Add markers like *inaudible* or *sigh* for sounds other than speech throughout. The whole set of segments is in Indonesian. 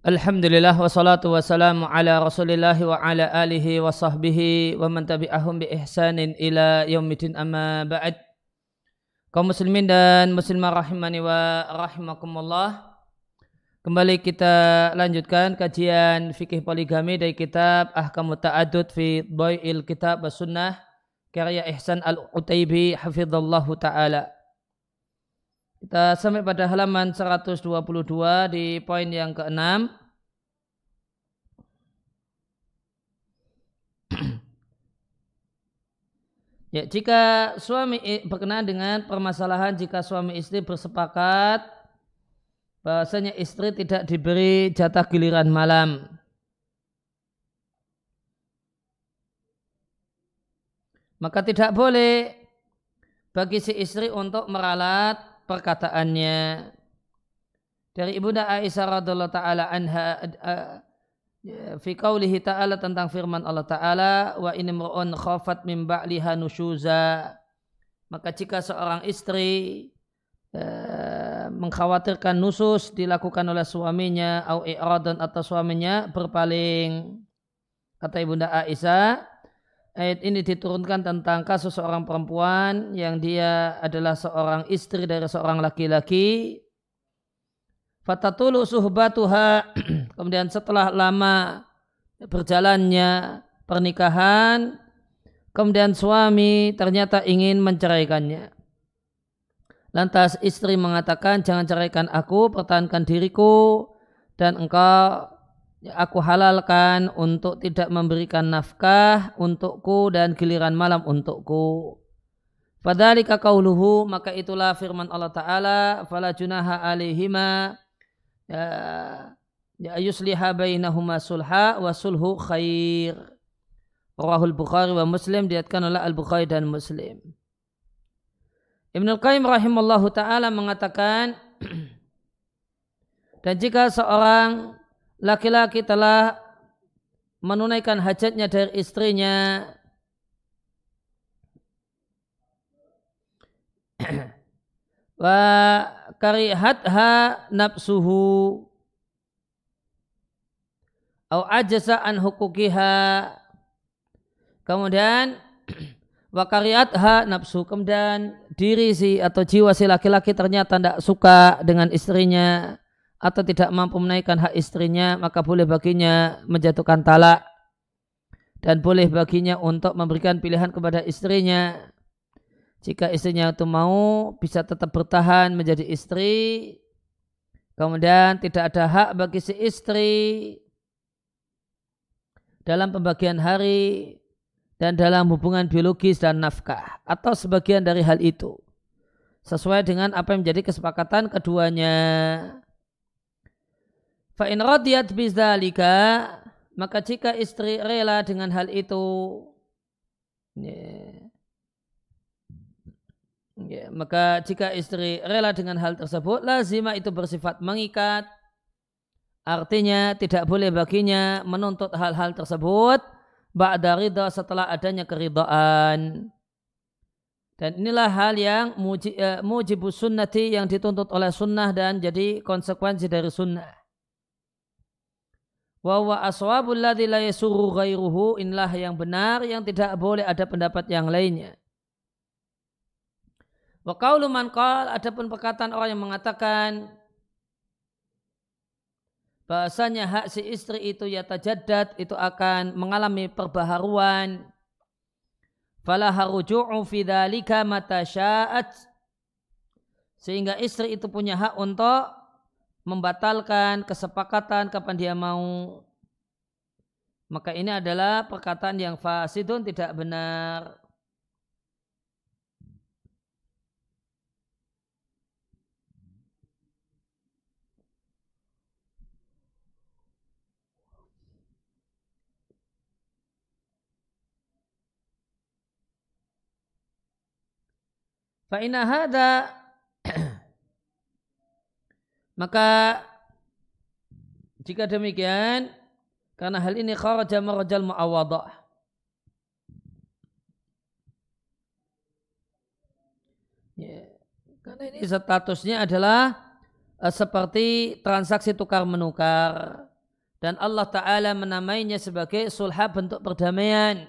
Alhamdulillah wassalatu wassalamu ala rasulillah wa ala alihi wa sahbihi wa man tabi'ahum bi ihsanin ila yaumidin amma ba'd. Kaum muslimin dan muslimah rahimani wa rahimakumullah. Kembali kita lanjutkan kajian fikih poligami dari kitab Ahkamut Ta'adud fi Dhai'il Kitab Sunnah karya Ihsan Al-Utaibi hafizallahu ta'ala kita sampai pada halaman 122 di poin yang keenam. *clears throat* Ya, jika suami berkenaan dengan permasalahan jika suami istri bersepakat bahasanya istri tidak diberi jatah giliran malam. Maka tidak boleh bagi si istri untuk meralat perkataannya. Dari ibunda Aisyah radhiallahu taala anha uh, fi qaulihi ta'ala tentang firman Allah taala wa in imra'un khafat min ba'liha nusyuza maka jika seorang istri uh, mengkhawatirkan nusus dilakukan oleh suaminya au i'radan atau suaminya berpaling kata ibunda Aisyah Ayat ini diturunkan tentang kasus seorang perempuan yang dia adalah seorang istri dari seorang laki-laki. Fatatulu suhbatuha. *clears throat* Kemudian setelah lama berjalannya pernikahan, kemudian suami ternyata ingin menceraikannya. Lantas istri mengatakan, jangan ceraikan aku, pertahankan diriku, dan engkau aku halalkan untuk tidak memberikan nafkah untukku dan giliran malam untukku. Fadhalika qauluhu maka itulah firman Allah Ta'ala fala junaha alaihima ya, ya bainahuma sulha wa sulhu khair. Rawahul Bukhari wa Muslim diatkan oleh Al-Bukhari dan Muslim. Ibnu Qayyim rahimallahu taala mengatakan *clears throat* dan jika seorang laki-laki telah menunaikan hajatnya dari istrinya. Wa karihatha nafsuhu. Au ajasa an hukukiha. Kemudian wa karihatha nafsu. Kemudian diri si atau jiwa si laki-laki ternyata tidak suka dengan istrinya atau tidak mampu menaikkan hak istrinya maka boleh baginya menjatuhkan talak. Dan boleh baginya untuk memberikan pilihan kepada istrinya. Jika istrinya itu mau bisa tetap bertahan menjadi istri. Kemudian tidak ada hak bagi si istri. Dalam pembagian hari dan dalam hubungan biologis dan nafkah atau sebagian dari hal itu. Sesuai dengan apa yang menjadi kesepakatan keduanya Fa in radiyat bizalika maka jika istri rela dengan hal itu ya, ya, maka jika istri rela dengan hal tersebut lazima itu bersifat mengikat. Artinya tidak boleh baginya menuntut hal-hal tersebut ba'da ridha setelah adanya keridhaan. Dan inilah hal yang eh, mujibus sunnati yang dituntut oleh sunnah dan jadi konsekuensi dari sunnah wa wa aswabul ladzi la yasuru ghairuhu inilah yang benar yang tidak boleh ada pendapat yang lainnya. Wa qaulu man qal adapun perkataan orang yang mengatakan bahasanya hak si istri itu ya tajaddad itu akan mengalami perbaharuan. Fala haruju'u fi dzalika mata sya'at sehingga istri itu punya hak untuk membatalkan kesepakatan kapan dia mau. Maka ini adalah perkataan yang fasidun tidak benar. Fa'ina hada maka jika demikian karena hal ini kharaja marajal muawadah ya, karena ini statusnya adalah uh, seperti transaksi tukar menukar dan Allah Ta'ala menamainya sebagai sulha bentuk perdamaian.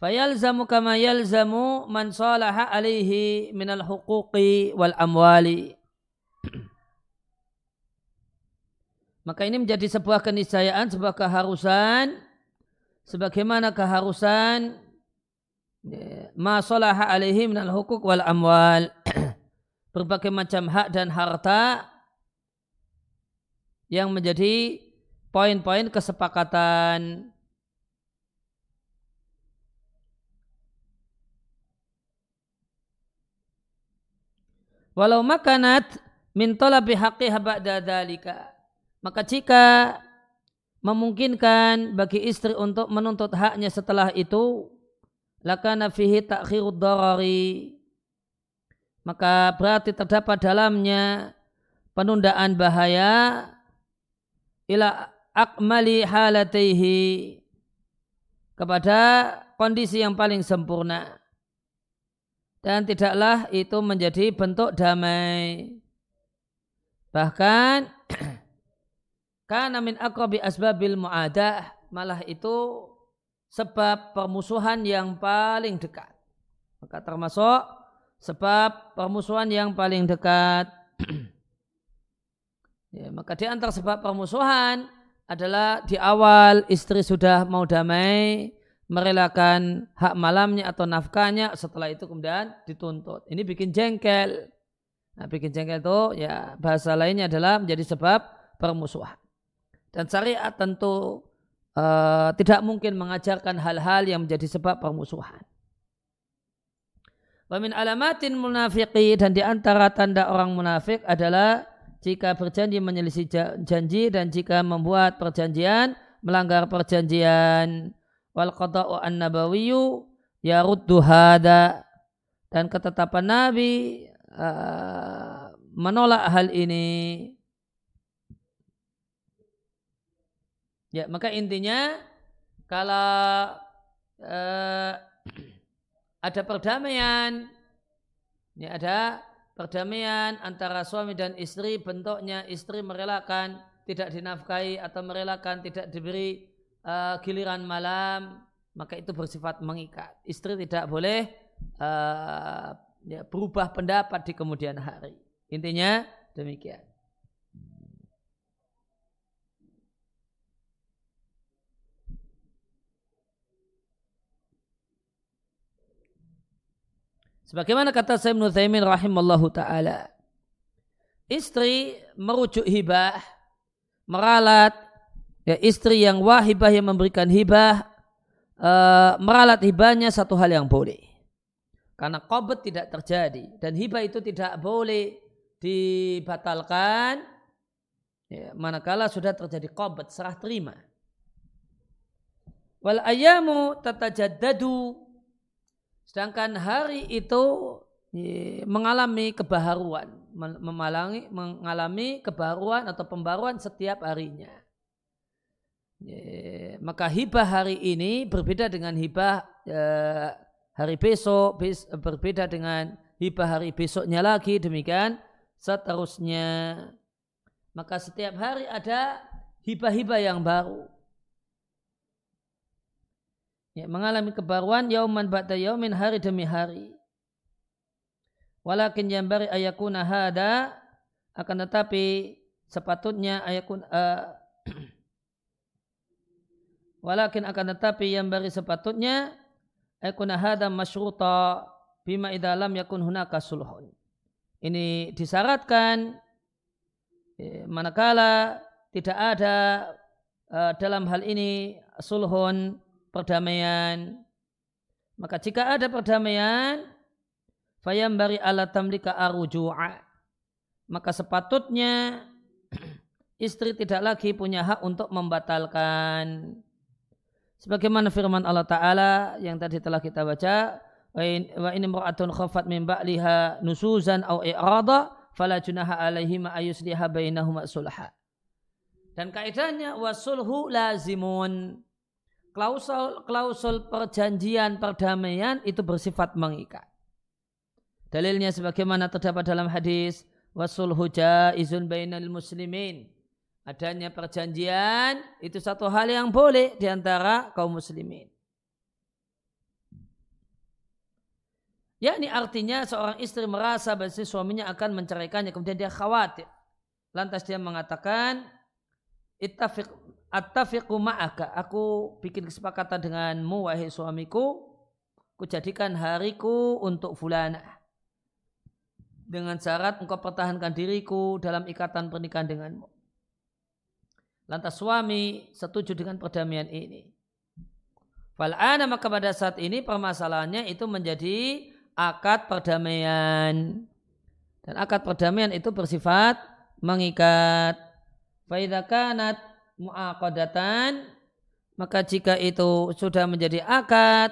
Fayalzamu kama yalzamu man salaha alaihi minal huquqi wal amwali. Maka ini menjadi sebuah keniscayaan, sebuah keharusan, sebagaimana keharusan ya, ma salaha alaihi minal huquq wal amwal. *clears throat* Berbagai macam hak dan harta yang menjadi poin-poin kesepakatan Walau makanat min talabi haqqiha ba'da dalika. Maka jika memungkinkan bagi istri untuk menuntut haknya setelah itu, lakana fihi ta'khirud darari. Maka berarti terdapat dalamnya penundaan bahaya ila akmali halataihi kepada kondisi yang paling sempurna dan tidaklah itu menjadi bentuk damai bahkan *clears throat* karena min akrabi asbabil muadah malah itu sebab permusuhan yang paling dekat maka termasuk sebab permusuhan yang paling dekat *clears throat* Ya, maka di antara sebab permusuhan adalah di awal istri sudah mau damai, merelakan hak malamnya atau nafkahnya, setelah itu kemudian dituntut. Ini bikin jengkel. Nah, bikin jengkel itu ya bahasa lainnya adalah menjadi sebab permusuhan. Dan syariat tentu uh, tidak mungkin mengajarkan hal-hal yang menjadi sebab permusuhan. Wamin alamatin munafiqi dan di antara tanda orang munafik adalah jika berjanji menyelisih janji dan jika membuat perjanjian melanggar perjanjian wal qada'u an nabawiyyu yaruddu hada dan ketetapan nabi uh, menolak hal ini ya maka intinya kalau uh, ada perdamaian ini ada perdamaian antara suami dan istri bentuknya istri merelakan tidak dinafkahi atau merelakan tidak diberi uh, giliran malam maka itu bersifat mengikat. Istri tidak boleh uh, ya, berubah pendapat di kemudian hari. Intinya demikian Sebagaimana kata Sayyid Ibn rahimallahu ta'ala. Istri merujuk hibah, meralat, ya istri yang wahibah yang memberikan hibah, uh, meralat hibahnya satu hal yang boleh. Karena qabet tidak terjadi. Dan hibah itu tidak boleh dibatalkan ya, manakala sudah terjadi qabet, serah terima. Wal ayamu tatajaddadu Sedangkan hari itu mengalami kebaharuan, mengalami, mengalami kebaharuan atau pembaruan setiap harinya. Maka hibah hari ini berbeda dengan hibah eh, hari besok, berbeda dengan hibah hari besoknya lagi, demikian seterusnya. Maka setiap hari ada hibah-hibah yang baru ya, mengalami kebaruan yauman ba'da yaumin hari demi hari. Walakin bari ayakuna hada akan tetapi sepatutnya ayakun uh, *clears throat* walakin akan tetapi yang bari sepatutnya ayakuna hada masyruta bima idalam yakun hunaka sulhun. Ini disyaratkan ya, manakala tidak ada uh, dalam hal ini sulhun perdamaian. Maka jika ada perdamaian, fayambari ala tamlika aruju'a. Maka sepatutnya *clears throat* istri tidak lagi punya hak untuk membatalkan. Sebagaimana firman Allah Ta'ala yang tadi telah kita baca, wa ini mu'atun khafat min ba'liha nusuzan au i'rada fala junaha alaihi ma ayusliha bainahuma sulha. Dan kaidahnya wasulhu lazimun klausul klausul perjanjian perdamaian itu bersifat mengikat. Dalilnya sebagaimana terdapat dalam hadis wasul huja izun bainal muslimin. adanya perjanjian itu satu hal yang boleh di antara kaum muslimin. Ya ini artinya seorang istri merasa bahwa suaminya akan menceraikannya kemudian dia khawatir. Lantas dia mengatakan ittafiq attafiqu ma'aka aku bikin kesepakatan denganmu wahai suamiku ku jadikan hariku untuk fulana dengan syarat engkau pertahankan diriku dalam ikatan pernikahan denganmu. Lantas suami setuju dengan perdamaian ini. Fal'ana maka pada saat ini permasalahannya itu menjadi akad perdamaian. Dan akad perdamaian itu bersifat mengikat. Faidakanat mu'aqadatan maka jika itu sudah menjadi akad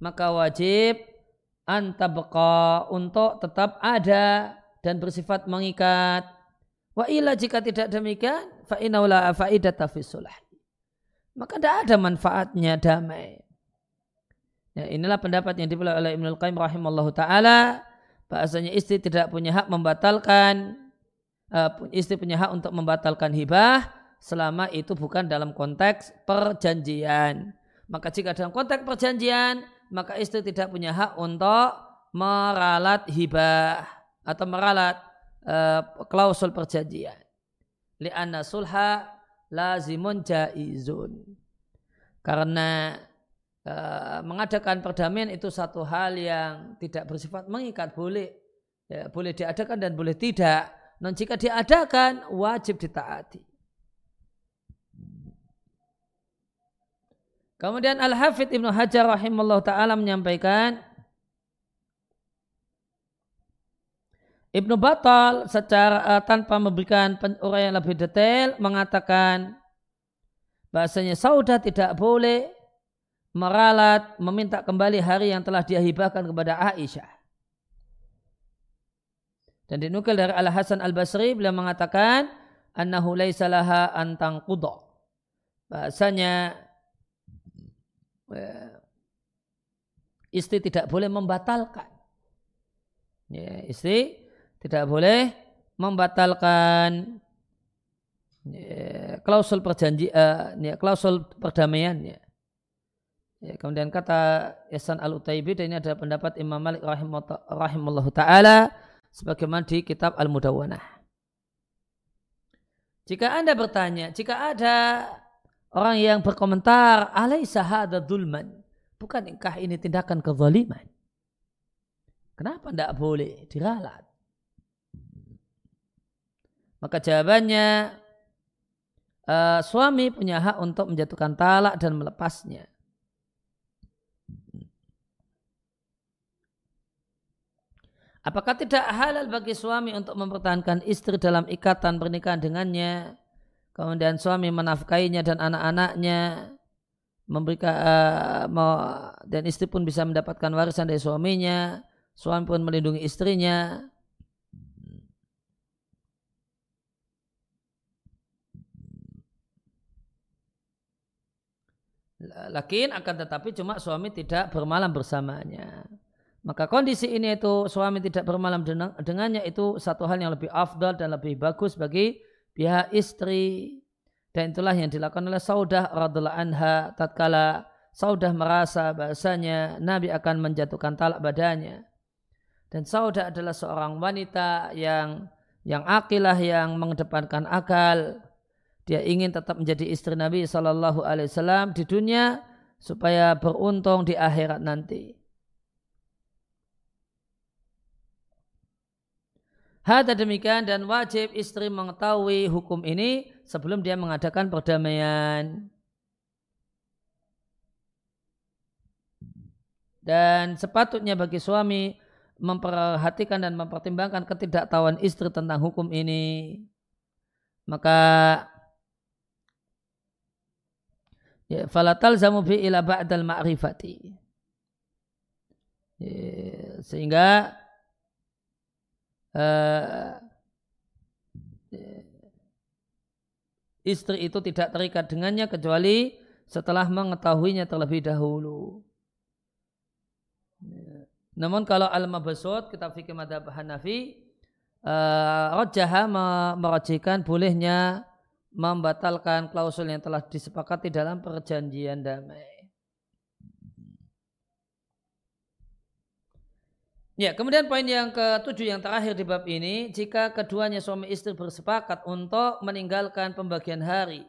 maka wajib antabqa untuk tetap ada dan bersifat mengikat. Wa illa jika tidak demikian fa inaula faidata Maka tidak ada manfaatnya damai. Ya, inilah pendapat yang dipilih oleh Ibnu Qayyim rahimallahu taala bahasanya istri tidak punya hak membatalkan uh, istri punya hak untuk membatalkan hibah selama itu bukan dalam konteks perjanjian. Maka jika dalam konteks perjanjian, maka istri tidak punya hak untuk meralat hibah atau meralat uh, klausul perjanjian. Lianna sulha lazimun jaizun. Karena Eh, mengadakan perdamaian itu satu hal yang tidak bersifat mengikat boleh ya, boleh diadakan dan boleh tidak non jika diadakan wajib ditaati kemudian al hafidh ibnu hajar rahimahullah taala menyampaikan Ibnu Batal secara uh, tanpa memberikan uraian yang lebih detail mengatakan bahasanya saudah tidak boleh meralat meminta kembali hari yang telah dia hibahkan kepada Aisyah. Dan dinukil dari Al Hasan Al Basri beliau mengatakan annahu laisa laha antang. Bahasanya eh, istri tidak boleh membatalkan. Ya, istri tidak boleh membatalkan ya, klausul perjanji uh, ya, klausul perdamaiannya. Ya, kemudian kata Ihsan al-Utaibi dan ini adalah pendapat Imam Malik rahimahullah ta'ala sebagaimana di kitab Al-Mudawwanah. Jika Anda bertanya, jika ada orang yang berkomentar, alaisa hadha dulman, bukankah ini tindakan kezaliman? Kenapa tidak boleh diralat? Maka jawabannya, uh, suami punya hak untuk menjatuhkan talak dan melepasnya. Apakah tidak halal bagi suami untuk mempertahankan istri dalam ikatan pernikahan dengannya? Kemudian suami menafkainya dan anak-anaknya, memberikan uh, dan istri pun bisa mendapatkan warisan dari suaminya, suami pun melindungi istrinya. Lakin akan tetapi cuma suami tidak bermalam bersamanya. Maka kondisi ini itu suami tidak bermalam dengannya itu satu hal yang lebih afdal dan lebih bagus bagi pihak istri. Dan itulah yang dilakukan oleh Saudah radhiallahu anha tatkala Saudah merasa bahasanya Nabi akan menjatuhkan talak badannya. Dan Saudah adalah seorang wanita yang yang akilah yang mengedepankan akal. Dia ingin tetap menjadi istri Nabi Shallallahu Alaihi Wasallam di dunia supaya beruntung di akhirat nanti. Hada demikian dan wajib istri mengetahui hukum ini sebelum dia mengadakan perdamaian. Dan sepatutnya bagi suami memperhatikan dan mempertimbangkan ketidaktahuan istri tentang hukum ini. Maka ya, falatal zamu bi ila ba'dal ma'rifati. Ya, sehingga uh, istri itu tidak terikat dengannya kecuali setelah mengetahuinya terlebih dahulu. Namun kalau al-mabasud kita fikir madhab Hanafi uh, rajaha merajikan bolehnya membatalkan klausul yang telah disepakati dalam perjanjian damai. Ya, kemudian poin yang ketujuh yang terakhir di bab ini, jika keduanya suami istri bersepakat untuk meninggalkan pembagian hari,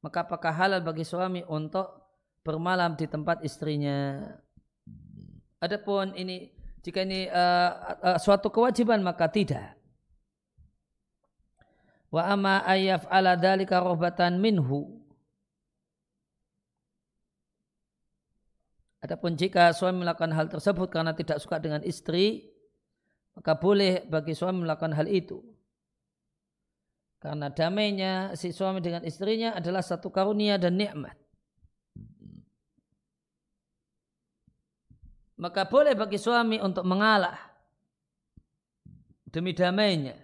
maka apakah halal bagi suami untuk bermalam di tempat istrinya? Adapun ini jika ini uh, uh, suatu kewajiban maka tidak. Wa amma ayaf ala dalika rohbatan minhu Adapun jika suami melakukan hal tersebut karena tidak suka dengan istri, maka boleh bagi suami melakukan hal itu. Karena damainya si suami dengan istrinya adalah satu karunia dan nikmat. Maka boleh bagi suami untuk mengalah demi damainya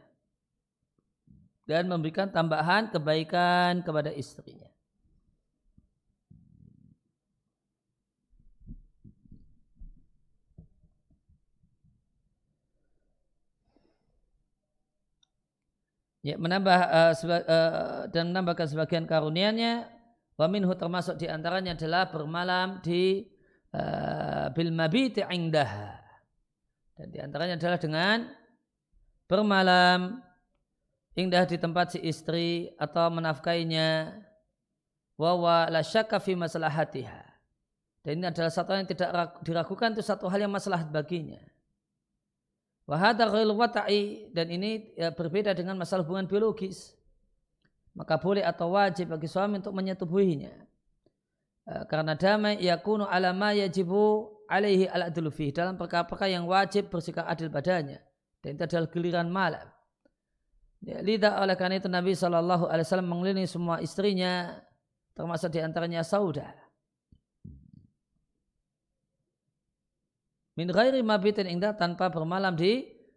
dan memberikan tambahan kebaikan kepada istrinya. Ya menambah uh, seba, uh, dan menambahkan sebagian karunianya wa minhu termasuk di antaranya adalah bermalam di uh, bil mabiti indaha. Dan di antaranya adalah dengan bermalam indah di tempat si istri atau menafkainya wa la syakka fi maslahatiha. Dan ini adalah satu yang tidak diragukan itu satu hal yang masalah baginya Wahada wata'i dan ini ya, berbeda dengan masalah hubungan biologis. Maka boleh atau wajib bagi suami untuk menyetubuhinya. E, karena damai yakunu ala ma yajibu alaihi ala fi dalam perkara-perkara yang wajib bersikap adil padanya. Dan itu adalah giliran malam. Ya, lidah oleh karena itu Nabi SAW mengelilingi semua istrinya termasuk di antaranya Saudah. Min ghairi mabitin indah tanpa bermalam di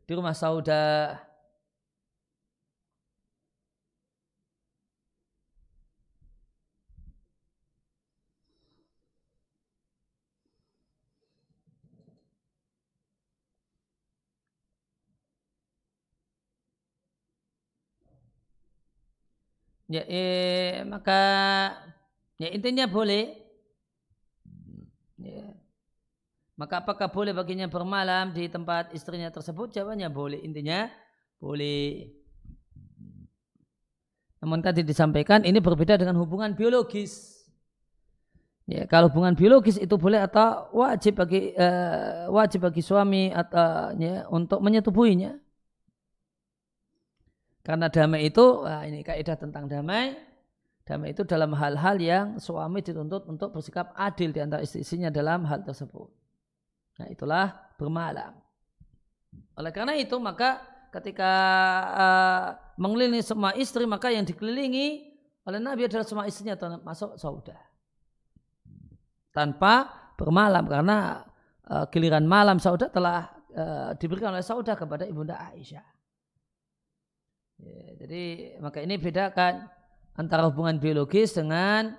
di rumah sauda. Ya, eh, maka ya intinya boleh ya, maka apakah boleh baginya bermalam di tempat istrinya tersebut? Jawabannya boleh. Intinya boleh. Namun tadi disampaikan ini berbeda dengan hubungan biologis. Ya, kalau hubungan biologis itu boleh atau wajib bagi uh, wajib bagi suami atau ya, untuk menyetubuhinya. Karena damai itu, wah ini kaidah tentang damai. Damai itu dalam hal-hal yang suami dituntut untuk bersikap adil di antara istri-istrinya dalam hal tersebut. Nah itulah bermalam. Oleh karena itu maka ketika uh, mengelilingi semua istri maka yang dikelilingi oleh Nabi adalah semua istrinya termasuk saudara. Tanpa bermalam karena uh, giliran malam saudara telah uh, diberikan oleh saudara kepada ibunda Aisyah. Ya, jadi maka ini bedakan antara hubungan biologis dengan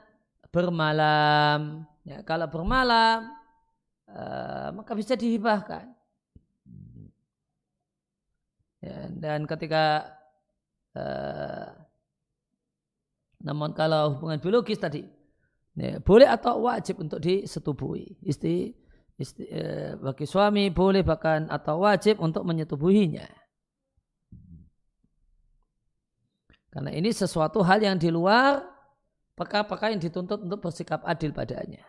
bermalam. Ya, kalau bermalam Eh, maka bisa dihibahkan. Ya, dan ketika uh, namun kalau hubungan biologis tadi ya, boleh atau wajib untuk disetubuhi istri, istri uh, bagi suami boleh bahkan atau wajib untuk menyetubuhinya karena ini sesuatu hal yang di luar perkara-perkara yang dituntut untuk bersikap adil padanya.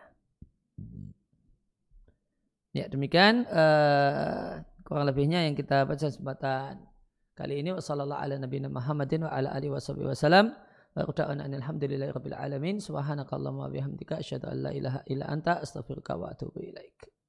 Ya demikian uh, kurang lebihnya yang kita baca kesempatan kali ini. Wasallallahu ala nabiyina Muhammadin wa ala alihi wasallam. Wa quta'ana alhamdulillahi rabbil alamin. Subhanakallahumma wa bihamdika asyhadu an la ilaha illa anta astaghfiruka wa atubu ilaik